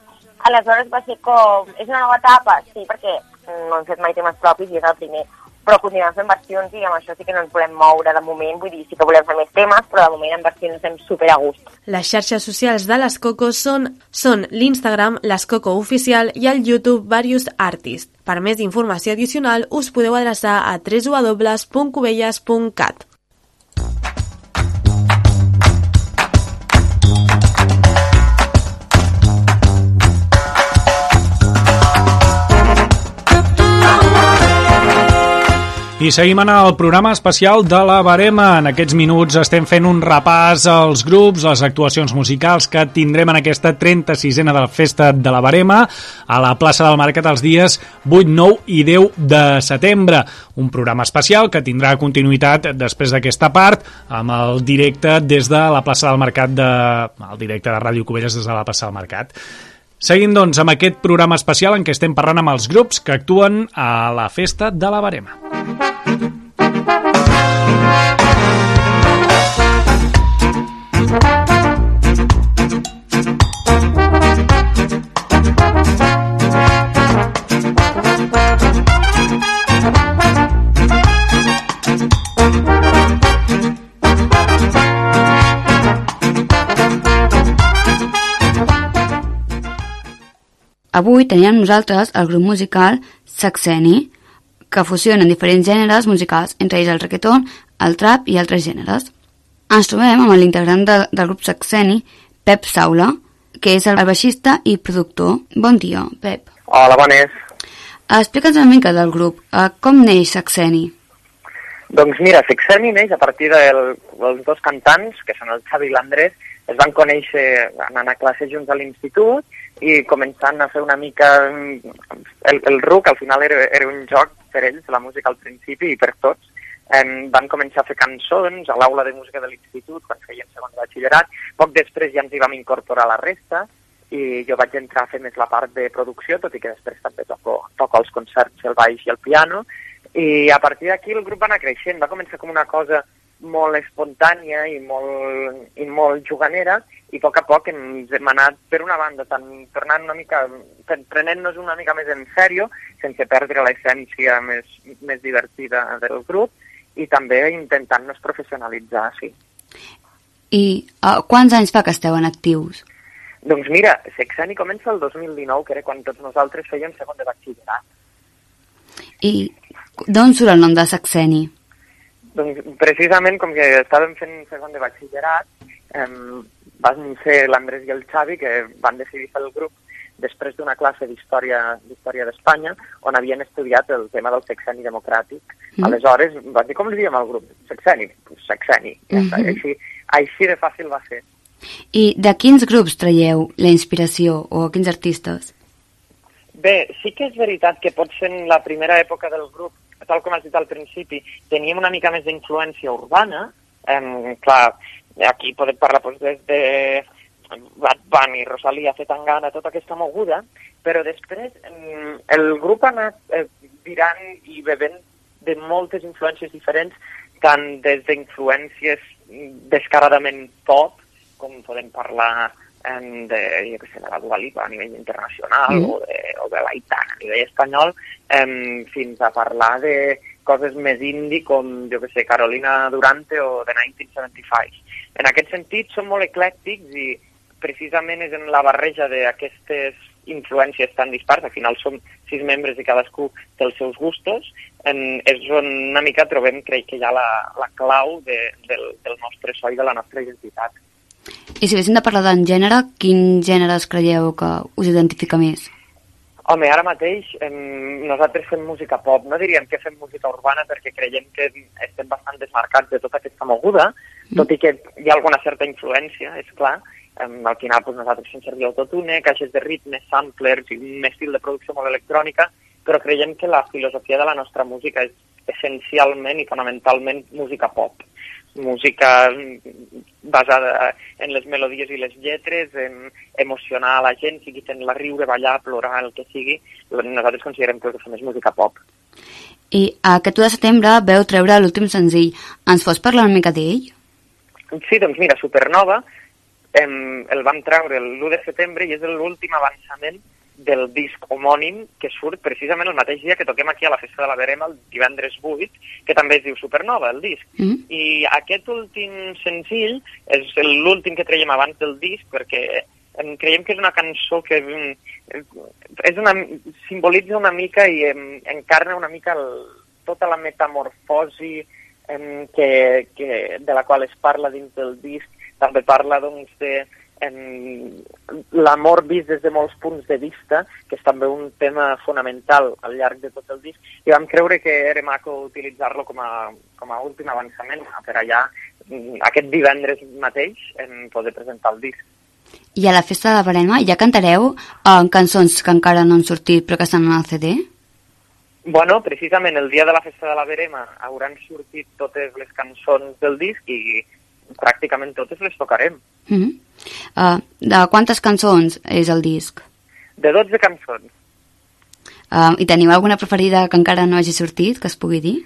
Aleshores va ser com... És una nova etapa, sí, perquè no hem fet mai temes propis i és el primer però continuem fent versions i amb això sí que no ens volem moure de moment, vull dir, sí que volem fer més temes, però de moment en versions estem super a gust. Les xarxes socials de les Coco són, són l'Instagram, les Coco Oficial i el YouTube Various Artists. Per més informació addicional us podeu adreçar a www.cubelles.cat. I seguim en el programa especial de la Barema. En aquests minuts estem fent un repàs als grups, les actuacions musicals que tindrem en aquesta 36a de la Festa de la Barema a la plaça del Mercat els dies 8, 9 i 10 de setembre. Un programa especial que tindrà continuïtat després d'aquesta part amb el directe des de la plaça del Mercat de... el directe de Ràdio Cubelles des de la plaça del Mercat. Seguim, doncs, amb aquest programa especial en què estem parlant amb els grups que actuen a la Festa de la Barema. Avui teníem nosaltres el grup musical Saxeni, que fusionen diferents gèneres musicals, entre ells el reggaeton, el trap i altres gèneres. Ens trobem amb l'integrant de, del grup Saxeni, Pep Saula, que és el baixista i productor. Bon dia, Pep. Hola, bones. Explica'ns una mica del grup. Uh, com neix Saxeni? Doncs mira, Saxeni neix a partir del, dels dos cantants, que són el Xavi i l'Andrés, es van conèixer anant a classe junts a l'institut i començant a fer una mica el, el RUC, al final era, era un joc per ells, la música al principi i per tots. Em, van començar a fer cançons a l'aula de música de l'institut quan feien segon de batxillerat. Poc després ja ens hi vam incorporar la resta i jo vaig entrar a fer més la part de producció, tot i que després també toco, toco els concerts, el baix i el piano. I a partir d'aquí el grup va anar creixent, va començar com una cosa molt espontània i molt, i molt juganera i a poc a poc ens hem anat per una banda tant tornant una mica prenent-nos una mica més en sèrio sense perdre l'essència més, més divertida del grup i també intentant-nos professionalitzar, sí. I uh, quants anys fa que esteu en actius? Doncs mira, Sexeni comença el 2019, que era quan tots nosaltres fèiem segon de batxillerat. I d'on surt el nom de Saxeni? Doncs precisament com que estàvem fent segon de batxillerat, eh, van ser l'Andrés i el Xavi que van decidir fer el grup després d'una classe d'història d'història d'Espanya on havien estudiat el tema del sexeni democràtic. Mm. Aleshores van dir, com li diem al grup? Sexeni? Pues sexeni. Ja mm -hmm. així, així de fàcil va ser. I de quins grups traieu la inspiració o a quins artistes? Bé, sí que és veritat que pot ser en la primera època del grup, tal com has dit al principi, teníem una mica més d'influència urbana. Eh, clar, aquí podem parlar doncs, des de Bad Bunny, Rosalía, Zetangana, tota aquesta moguda, però després mm, el grup ha anat eh, virant i bevent de moltes influències diferents, tant des d'influències descaradament pop, com podem parlar em, de, jo què sé, de la Dua Lipa a nivell internacional Mm. o, de, o de l'Aitana a nivell espanyol, em, fins a parlar de coses més indie com, jo què sé, Carolina Durante o The 1975. En aquest sentit, són molt eclèctics i precisament és en la barreja d'aquestes influències tan dispars, al final som sis membres i cadascú té els seus gustos, en, és on una mica trobem, crec que hi ha la, la clau de, del, del nostre so i de la nostra identitat. I si haguéssim de parlar d'en gènere, quin gènere es creieu que us identifica més? Home, ara mateix em, nosaltres fem música pop, no diríem que fem música urbana perquè creiem que estem bastant desmarcats de tota aquesta moguda, tot i que hi ha alguna certa influència, és clar, em, al final doncs, nosaltres fem servir autotune, caixes de ritmes, samplers i un estil de producció molt electrònica, però creiem que la filosofia de la nostra música és essencialment i fonamentalment música pop. Música basada en les melodies i les lletres, en emocionar a la gent, sigui fent-la riure, ballar, plorar, el que sigui. Nosaltres considerem que el que fem és música pop. I aquest 1 de setembre veu treure l'últim senzill. Ens pots parlar una mica d'ell? Sí, doncs mira, Supernova em, el vam treure l'1 de setembre i és l'últim avançament del disc homònim que surt precisament el mateix dia que toquem aquí a la Festa de la Verema el divendres 8, que també es diu Supernova, el disc. Mm? I aquest últim senzill és l'últim que traiem abans del disc perquè em, creiem que és una cançó que em, és una, simbolitza una mica i em, encarna una mica el, tota la metamorfosi em, que, que, de la qual es parla dins del disc. També parla doncs, de l'amor vist des de molts punts de vista, que és també un tema fonamental al llarg de tot el disc, i vam creure que era maco utilitzar-lo com, a, com a últim avançament per allà mm, aquest divendres mateix en poder presentar el disc. I a la festa de la Barema ja cantareu eh, cançons que encara no han sortit però que estan en el CD? Bueno, precisament el dia de la festa de la Verema hauran sortit totes les cançons del disc i pràcticament totes les tocarem. Mm -hmm. uh, de quantes cançons és el disc? De 12 cançons. Uh, I teniu alguna preferida que encara no hagi sortit, que es pugui dir?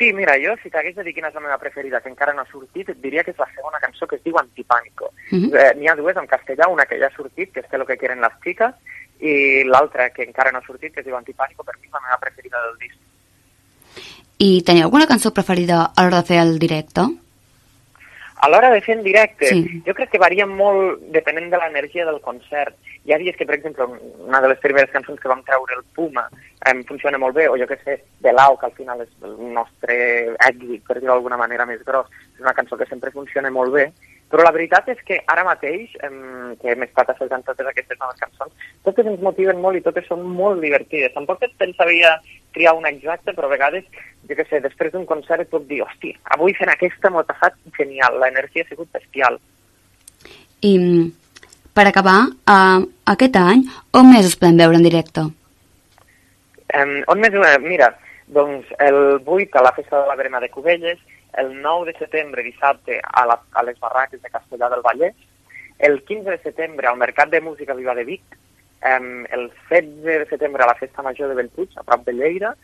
Sí, mira, jo si t'hagués de dir quina és la meva preferida que encara no ha sortit, et diria que és la segona cançó que es diu Antipànico. Mhm. eh, N'hi ha dues en castellà, una que ja ha sortit, que és lo que quieren las chicas, i l'altra que encara no ha sortit, que es diu Antipànico, per mi és la meva preferida del disc. I teniu alguna cançó preferida a l'hora de fer el directe? A l'hora de fer en directe, Sí. jo crec que varia molt depenent de l'energia del concert. Hi ha dies que, per exemple, una de les primeres cançons que vam treure, el Puma, em funciona molt bé, o jo que sé, de l'Au, que al final és el nostre èxit, per dir-ho d'alguna manera més gros, és una cançó que sempre funciona molt bé, però la veritat és que ara mateix, em, que hem estat assajant totes aquestes noves cançons, totes ens motiven molt i totes són molt divertides. Tampoc et pensaria triar una exacta, però a vegades, jo què sé, després d'un concert et puc dir, hosti, avui fent aquesta m'ho ha passat genial, l'energia ha sigut bestial. I per acabar, uh, aquest any, on més us podem veure en directe? Um, on més? eh, Mira, doncs el 8 a la Festa de la Verema de Cubelles, el 9 de setembre, dissabte, a, la, a les barraques de Castellà del Vallès, el 15 de setembre al Mercat de Música Viva de Vic, um, el 16 de setembre a la Festa Major de Bellpuig, a prop de Lleida,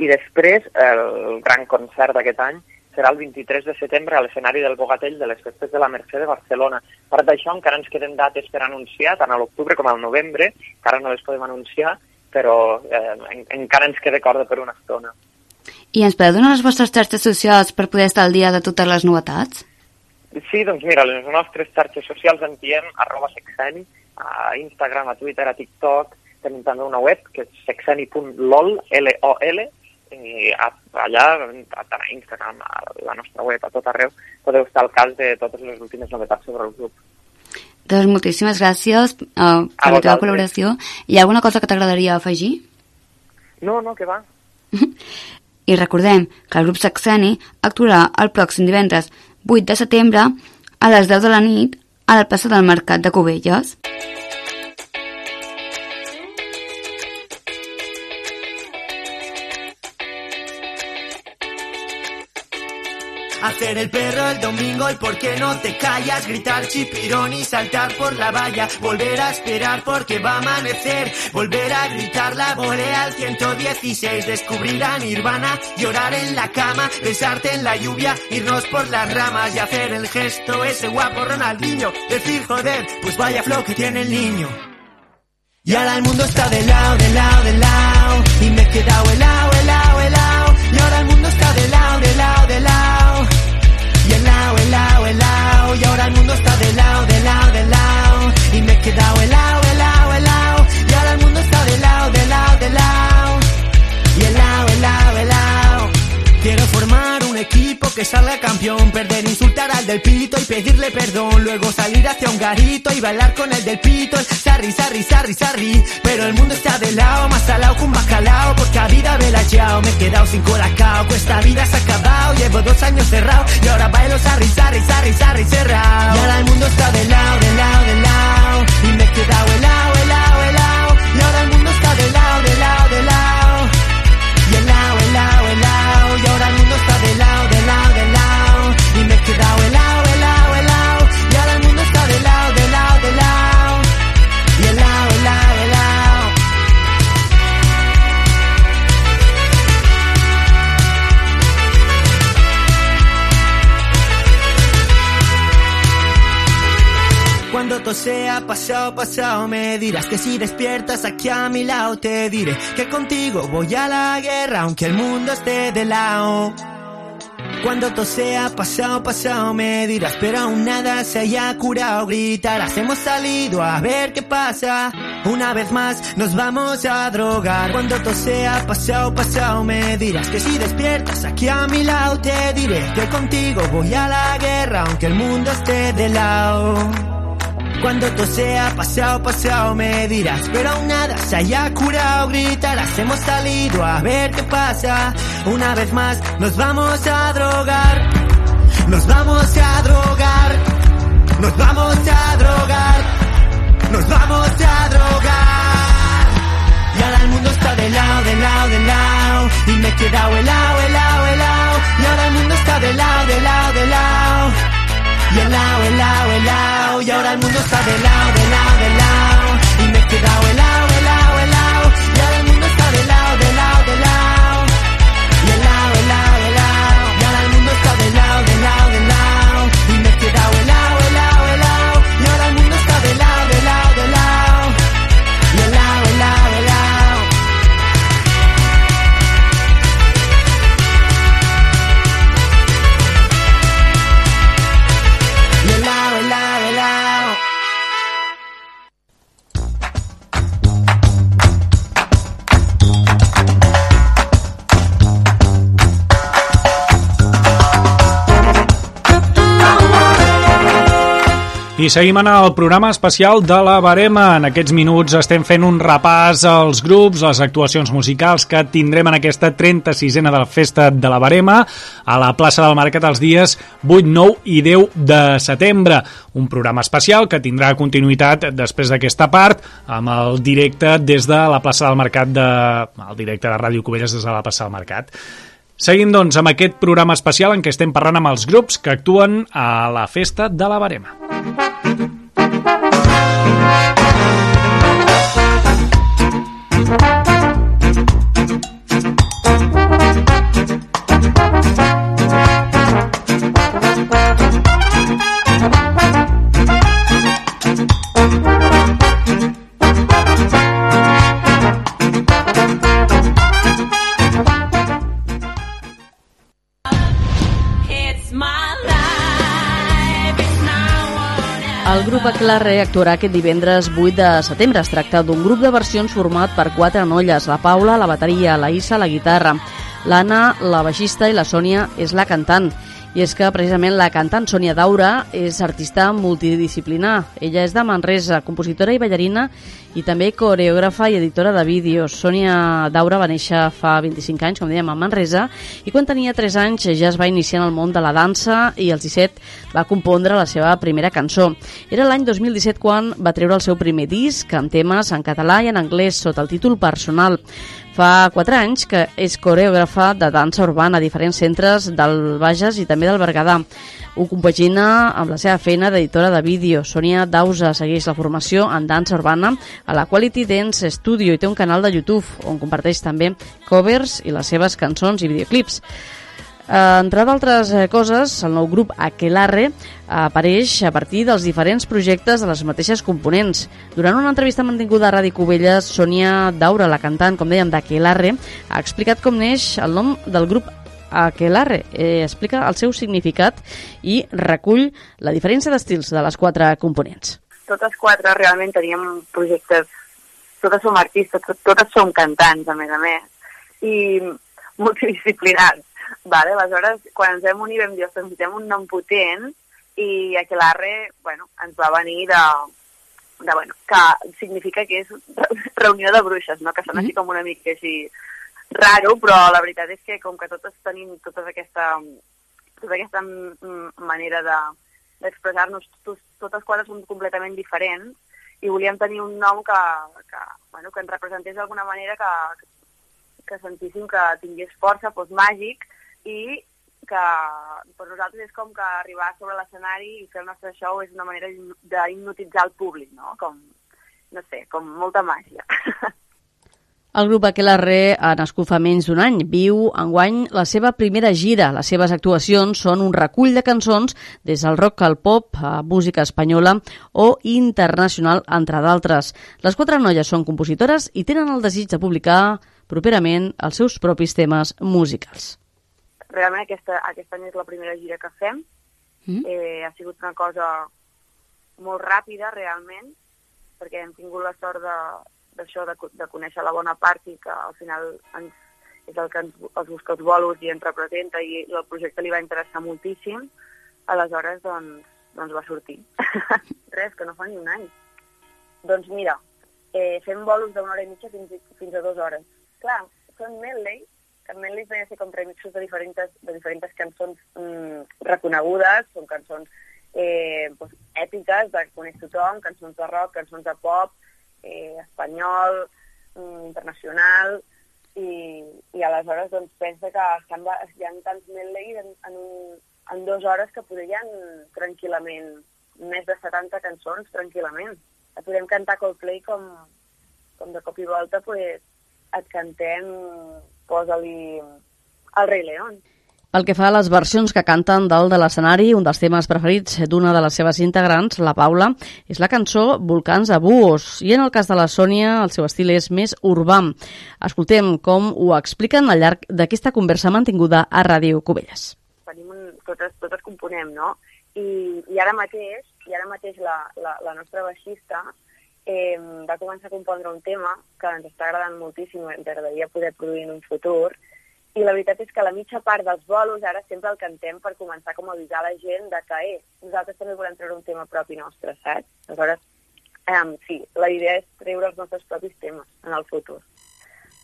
i després el gran concert d'aquest any serà el 23 de setembre a l'escenari del Bogatell de les Festes de la Mercè de Barcelona. A part d'això, encara ens queden dates per anunciar, tant a l'octubre com al novembre, encara no les podem anunciar, però eh, en, encara ens queda corda per una estona. I ens podeu donar les vostres xarxes socials per poder estar al dia de totes les novetats? Sí, doncs mira, les nostres xarxes socials en diem arroba sexeni, a Instagram, a Twitter, a TikTok, tenim també una web que és sexeni.lol, L-O-L, i a, allà, a, tant a Instagram, a la nostra web, a tot arreu, podeu estar al cas de totes les últimes novetats sobre el grup. Doncs moltíssimes gràcies uh, per la teva col·laboració. Hi ha alguna cosa que t'agradaria afegir? No, no, que va. I recordem que el grup Saxeni actuarà el pròxim divendres 8 de setembre a les 10 de la nit a la plaça del Mercat de Cubelles. El perro el domingo y por qué no te callas, gritar chipirón y saltar por la valla, volver a esperar porque va a amanecer, volver a gritar la volea al 116, descubrir a Nirvana, llorar en la cama, besarte en la lluvia, irnos por las ramas y hacer el gesto ese guapo Ronaldinho, decir joder, pues vaya flow que tiene el niño. Y ahora el mundo está de lado, de lado, de lado. Y me he quedado pedirle perdón, luego salir hacia un garito y bailar con el del pito, el sarri, sarri, sarri, sarri. Pero el mundo está de lado, más salado que un bacalao, porque a vida me la echado, me he quedado sin colacao, que esta vida se ha acabado, llevo dos años cerrado y ahora bailo sarri, sarri, sarri, sarri, cerrado. Y ahora el mundo está de lado, de lado, de lado, y me he quedado Todo sea pasado, pasado me dirás que si despiertas aquí a mi lado te diré que contigo voy a la guerra aunque el mundo esté de lado. Cuando todo sea pasado, pasado me dirás pero aún nada se haya curado gritarás hemos salido a ver qué pasa una vez más nos vamos a drogar cuando todo sea pasado, pasado me dirás que si despiertas aquí a mi lado te diré que contigo voy a la guerra aunque el mundo esté de lado. Cuando todo sea pasado, pasado me dirás Pero aún nada se haya curado Gritarás, hemos salido a ver qué pasa Una vez más nos vamos a drogar. Nos vamos a drogar. Nos vamos a drogar. Nos vamos a drogar. Y ahora el mundo está de lado, de lado, de lado. Y me he quedado helado, helado, helado. Y ahora el mundo está de lado, de lado, de lado y helado, helado, helado Y ahora el mundo está de lado, de lado, de lado. Y me he quedado helado, I seguim en el programa especial de la Barema. En aquests minuts estem fent un repàs als grups, les actuacions musicals que tindrem en aquesta 36a de la Festa de la Barema a la plaça del Mercat els dies 8, 9 i 10 de setembre. Un programa especial que tindrà continuïtat després d'aquesta part amb el directe des de la plaça del Mercat de... el directe de Ràdio Cubelles des de la plaça del Mercat. Seguim, doncs, amb aquest programa especial en què estem parlant amb els grups que actuen a la Festa de la Barema. It's my El grup Aclarre actuarà aquest divendres 8 de setembre. Es tracta d'un grup de versions format per quatre noies, la Paula, la bateria, la Issa, la guitarra, l'Anna, la baixista i la Sònia és la cantant. I és que precisament la cantant Sònia Daura és artista multidisciplinar. Ella és de Manresa, compositora i ballarina i també coreògrafa i editora de vídeos. Sònia Daura va néixer fa 25 anys, com dèiem, a Manresa, i quan tenia 3 anys ja es va iniciar en el món de la dansa i als 17 va compondre la seva primera cançó. Era l'any 2017 quan va treure el seu primer disc amb temes en català i en anglès sota el títol personal. Fa 4 anys que és coreògrafa de dansa urbana a diferents centres del Bages i també del Berguedà. Ho compagina amb la seva feina d'editora de vídeo. Sònia Dausa segueix la formació en dansa urbana a la Quality Dance Studio i té un canal de YouTube on comparteix també covers i les seves cançons i videoclips. Eh, entre d'altres eh, coses, el nou grup Aquelarre apareix a partir dels diferents projectes de les mateixes components. Durant una entrevista mantinguda a Ràdio Cubelles, Sònia Daura, la cantant, com dèiem, d'Aquelarre, ha explicat com neix el nom del grup Aquelarre. Eh, explica el seu significat i recull la diferència d'estils de les quatre components. Totes quatre realment teníem projectes, totes som artistes, tot- totes som cantants, a més a més, i multidisciplinars. Vale? Aleshores, quan ens vam unir vam dir, ostres, necessitem un nom potent i Aquelarre, bueno, ens va venir de, de bueno, que significa que és reunió de bruixes, no? que sona així com una mica així raro, però la veritat és que com que totes tenim tota aquesta, tota aquesta mm, manera de d'expressar-nos, tot- totes quatre són completament diferents i volíem tenir un nom que, que, bueno, que ens representés d'alguna manera que, que sentíssim que tingués força, fos màgic i que per nosaltres és com que arribar sobre l'escenari i fer el nostre show és una manera d'hipno- d'hipnotitzar el públic, no? Com, no sé, com molta màgia. El grup Aquelarre ha nascut fa menys d'un any. Viu enguany la seva primera gira. Les seves actuacions són un recull de cançons des del rock al pop, a música espanyola o internacional, entre d'altres. Les quatre noies són compositores i tenen el desig de publicar properament els seus propis temes musicals. Realment aquesta, aquest any és la primera gira que fem. Mm. Eh, ha sigut una cosa molt ràpida, realment, perquè hem tingut la sort de d'això, de, co- de conèixer la bona part i que al final ens, és el que ens, els busca els bolos i ens representa i el projecte li va interessar moltíssim, aleshores doncs, doncs va sortir. Res, que no fa ni un any. Doncs mira, eh, fem bolos d'una hora i mitja fins, fins a dues hores. Clar, són medley, que en medley venen a ser com remixos de diferents, de diferents cançons mm, reconegudes, són cançons eh, doncs, èpiques, de coneix tothom, cançons de rock, cançons de pop, eh, espanyol, mm, internacional, i, i aleshores doncs, pensa que estan, hi ha tants medleys en, en, un, en dues hores que podrien tranquil·lament més de 70 cançons tranquil·lament. Podem cantar Coldplay com, com de cop i volta pues, et cantem posa-li el Rei León. Pel que fa a les versions que canten dalt de l'escenari, un dels temes preferits d'una de les seves integrants, la Paula, és la cançó Volcans a Buos, i en el cas de la Sònia el seu estil és més urbà. Escoltem com ho expliquen al llarg d'aquesta conversa mantinguda a Ràdio Cubelles. Tenim un, totes, totes componem, no? I, i ara mateix, i ara mateix la, la, la nostra baixista eh, va començar a compondre un tema que ens està agradant moltíssim, ens agradaria poder produir en un futur, i la veritat és que la mitja part dels bolos ara sempre el cantem per començar com a avisar la gent de que eh, nosaltres també volem treure un tema propi nostre, saps? Aleshores, eh, sí, la idea és treure els nostres propis temes en el futur.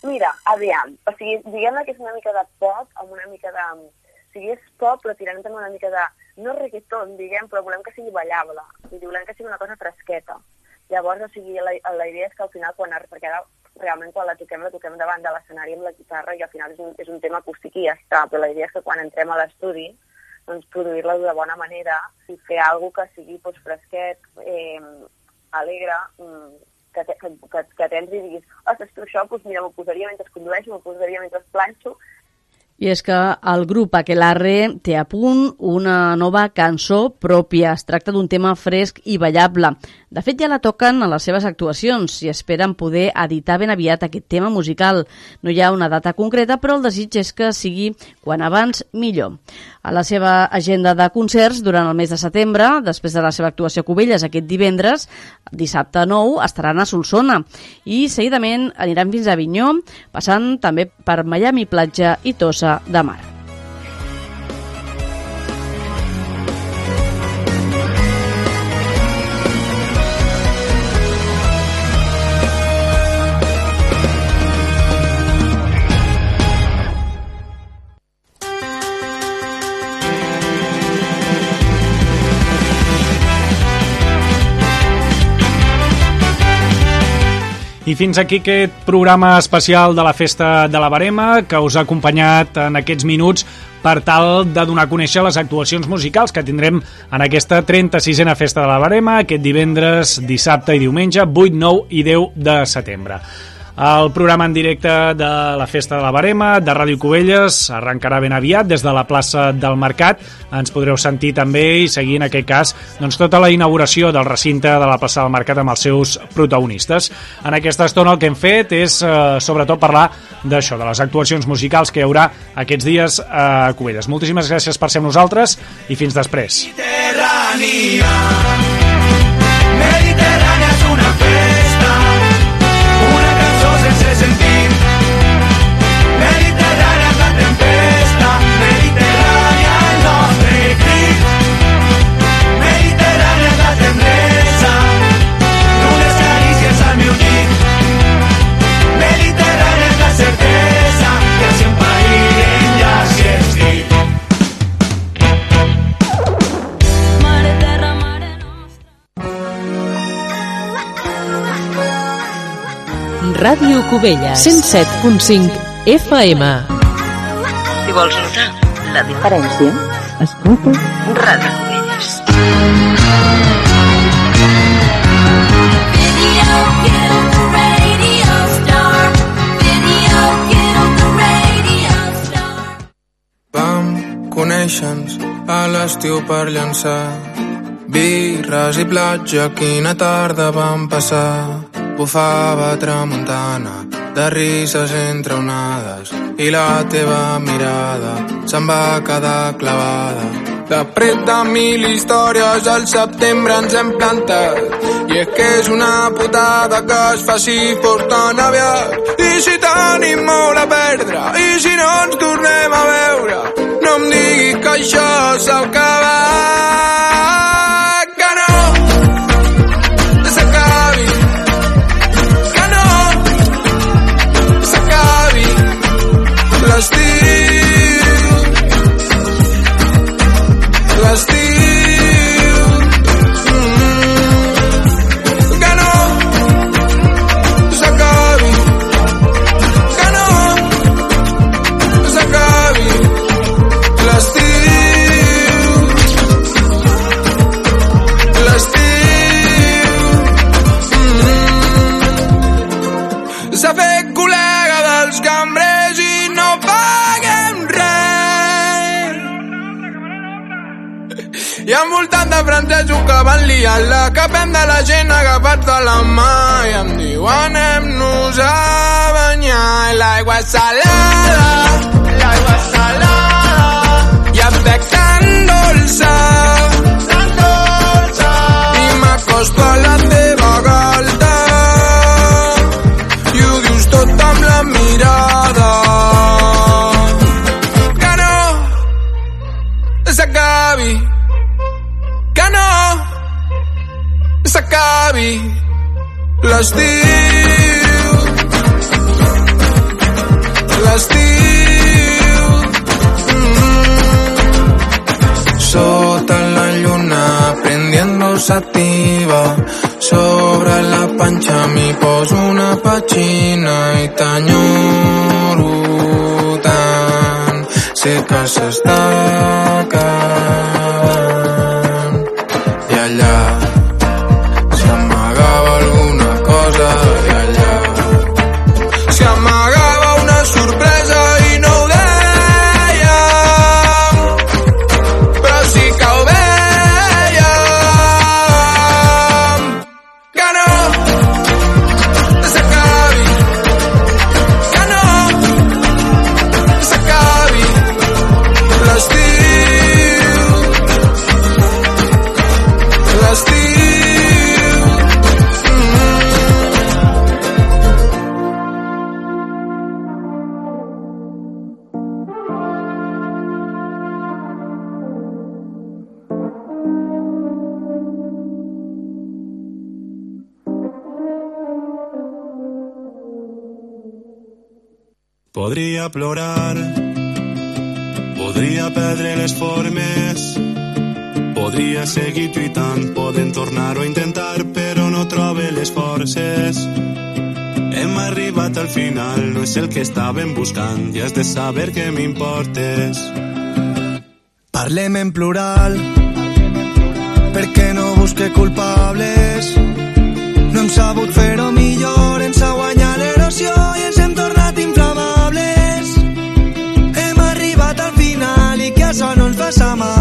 Mira, aviam, o sigui, diguem que és una mica de pop amb una mica de... O sigui, és pop però tirant també una mica de... No reggaeton, diguem, però volem que sigui ballable. Dir, volem que sigui una cosa fresqueta. Llavors, o sigui, la, la idea és que al final, quan, perquè ara realment quan la toquem, la toquem davant de l'escenari amb la guitarra i al final és un, és un tema acústic i ja està, però la idea és que quan entrem a l'estudi doncs produir-la de bona manera i fer alguna que sigui doncs, fresquet, eh, alegre, mm, que, que, que, que tens i diguis, ostres, tu això, doncs mira, m'ho posaria mentre condueixo, m'ho posaria mentre planxo, I és que el grup Aquelarre té a punt una nova cançó pròpia. Es tracta d'un tema fresc i ballable. De fet, ja la toquen a les seves actuacions i esperen poder editar ben aviat aquest tema musical. No hi ha una data concreta, però el desig és que sigui quan abans millor. A la seva agenda de concerts durant el mes de setembre, després de la seva actuació a Cubelles aquest divendres, dissabte 9, estaran a Solsona i seguidament aniran fins a Avinyó, passant també per Miami Platja i Tossa de Mar. I fins aquí aquest programa especial de la Festa de la Barema que us ha acompanyat en aquests minuts per tal de donar a conèixer les actuacions musicals que tindrem en aquesta 36a Festa de la Barema aquest divendres, dissabte i diumenge 8, 9 i 10 de setembre. El programa en directe de la Festa de la Barema, de Ràdio Cubelles, arrencarà ben aviat des de la plaça del Mercat. Ens podreu sentir també i seguir en aquest cas doncs, tota la inauguració del recinte de la plaça del Mercat amb els seus protagonistes. En aquesta estona el que hem fet és eh, sobretot parlar d'això, de les actuacions musicals que hi haurà aquests dies a Cubelles. Moltíssimes gràcies per ser amb nosaltres i fins després. Mediterránea. Mediterránea es una festa, Ràdio Cubelles 107.5 FM Si vols notar la diferència, Escolta Ràdio Cubelles. Vam conèixer-nos a l'estiu per llançar birres i platja, quina tarda vam passar. Bufava tramuntana, de rises entre onades, i la teva mirada se'n va quedar clavada. De pret de mil històries al setembre ens hem plantat i és que és una putada que es faci fos tan aviat i si tenim molt a perdre i si no ens tornem a veure no em diguis que això s'ha acabat van liar la capem de la gent agafats de la mà i em diu anem-nos a banyar l'aigua salada l'aigua salada i em bec tan dolça tan dolça. I m'acosto a la teva galta i ho dius tot amb la mirada. Que no s'acabi s'acabi l'estiu. L'estiu mm. sota la lluna prendiendo sativa sobre la panxa mi poso una petxina i t'enyoro tant sé que s'està Podria plorar, podria perdre les formes, podria seguir lluitant, podem tornar-ho a intentar, però no trobe les forces. Hem arribat al final, no és el que estàvem buscant i has de saber que m'importes. Parlem en plural perquè no busque culpables no hem sabut fer cause I'm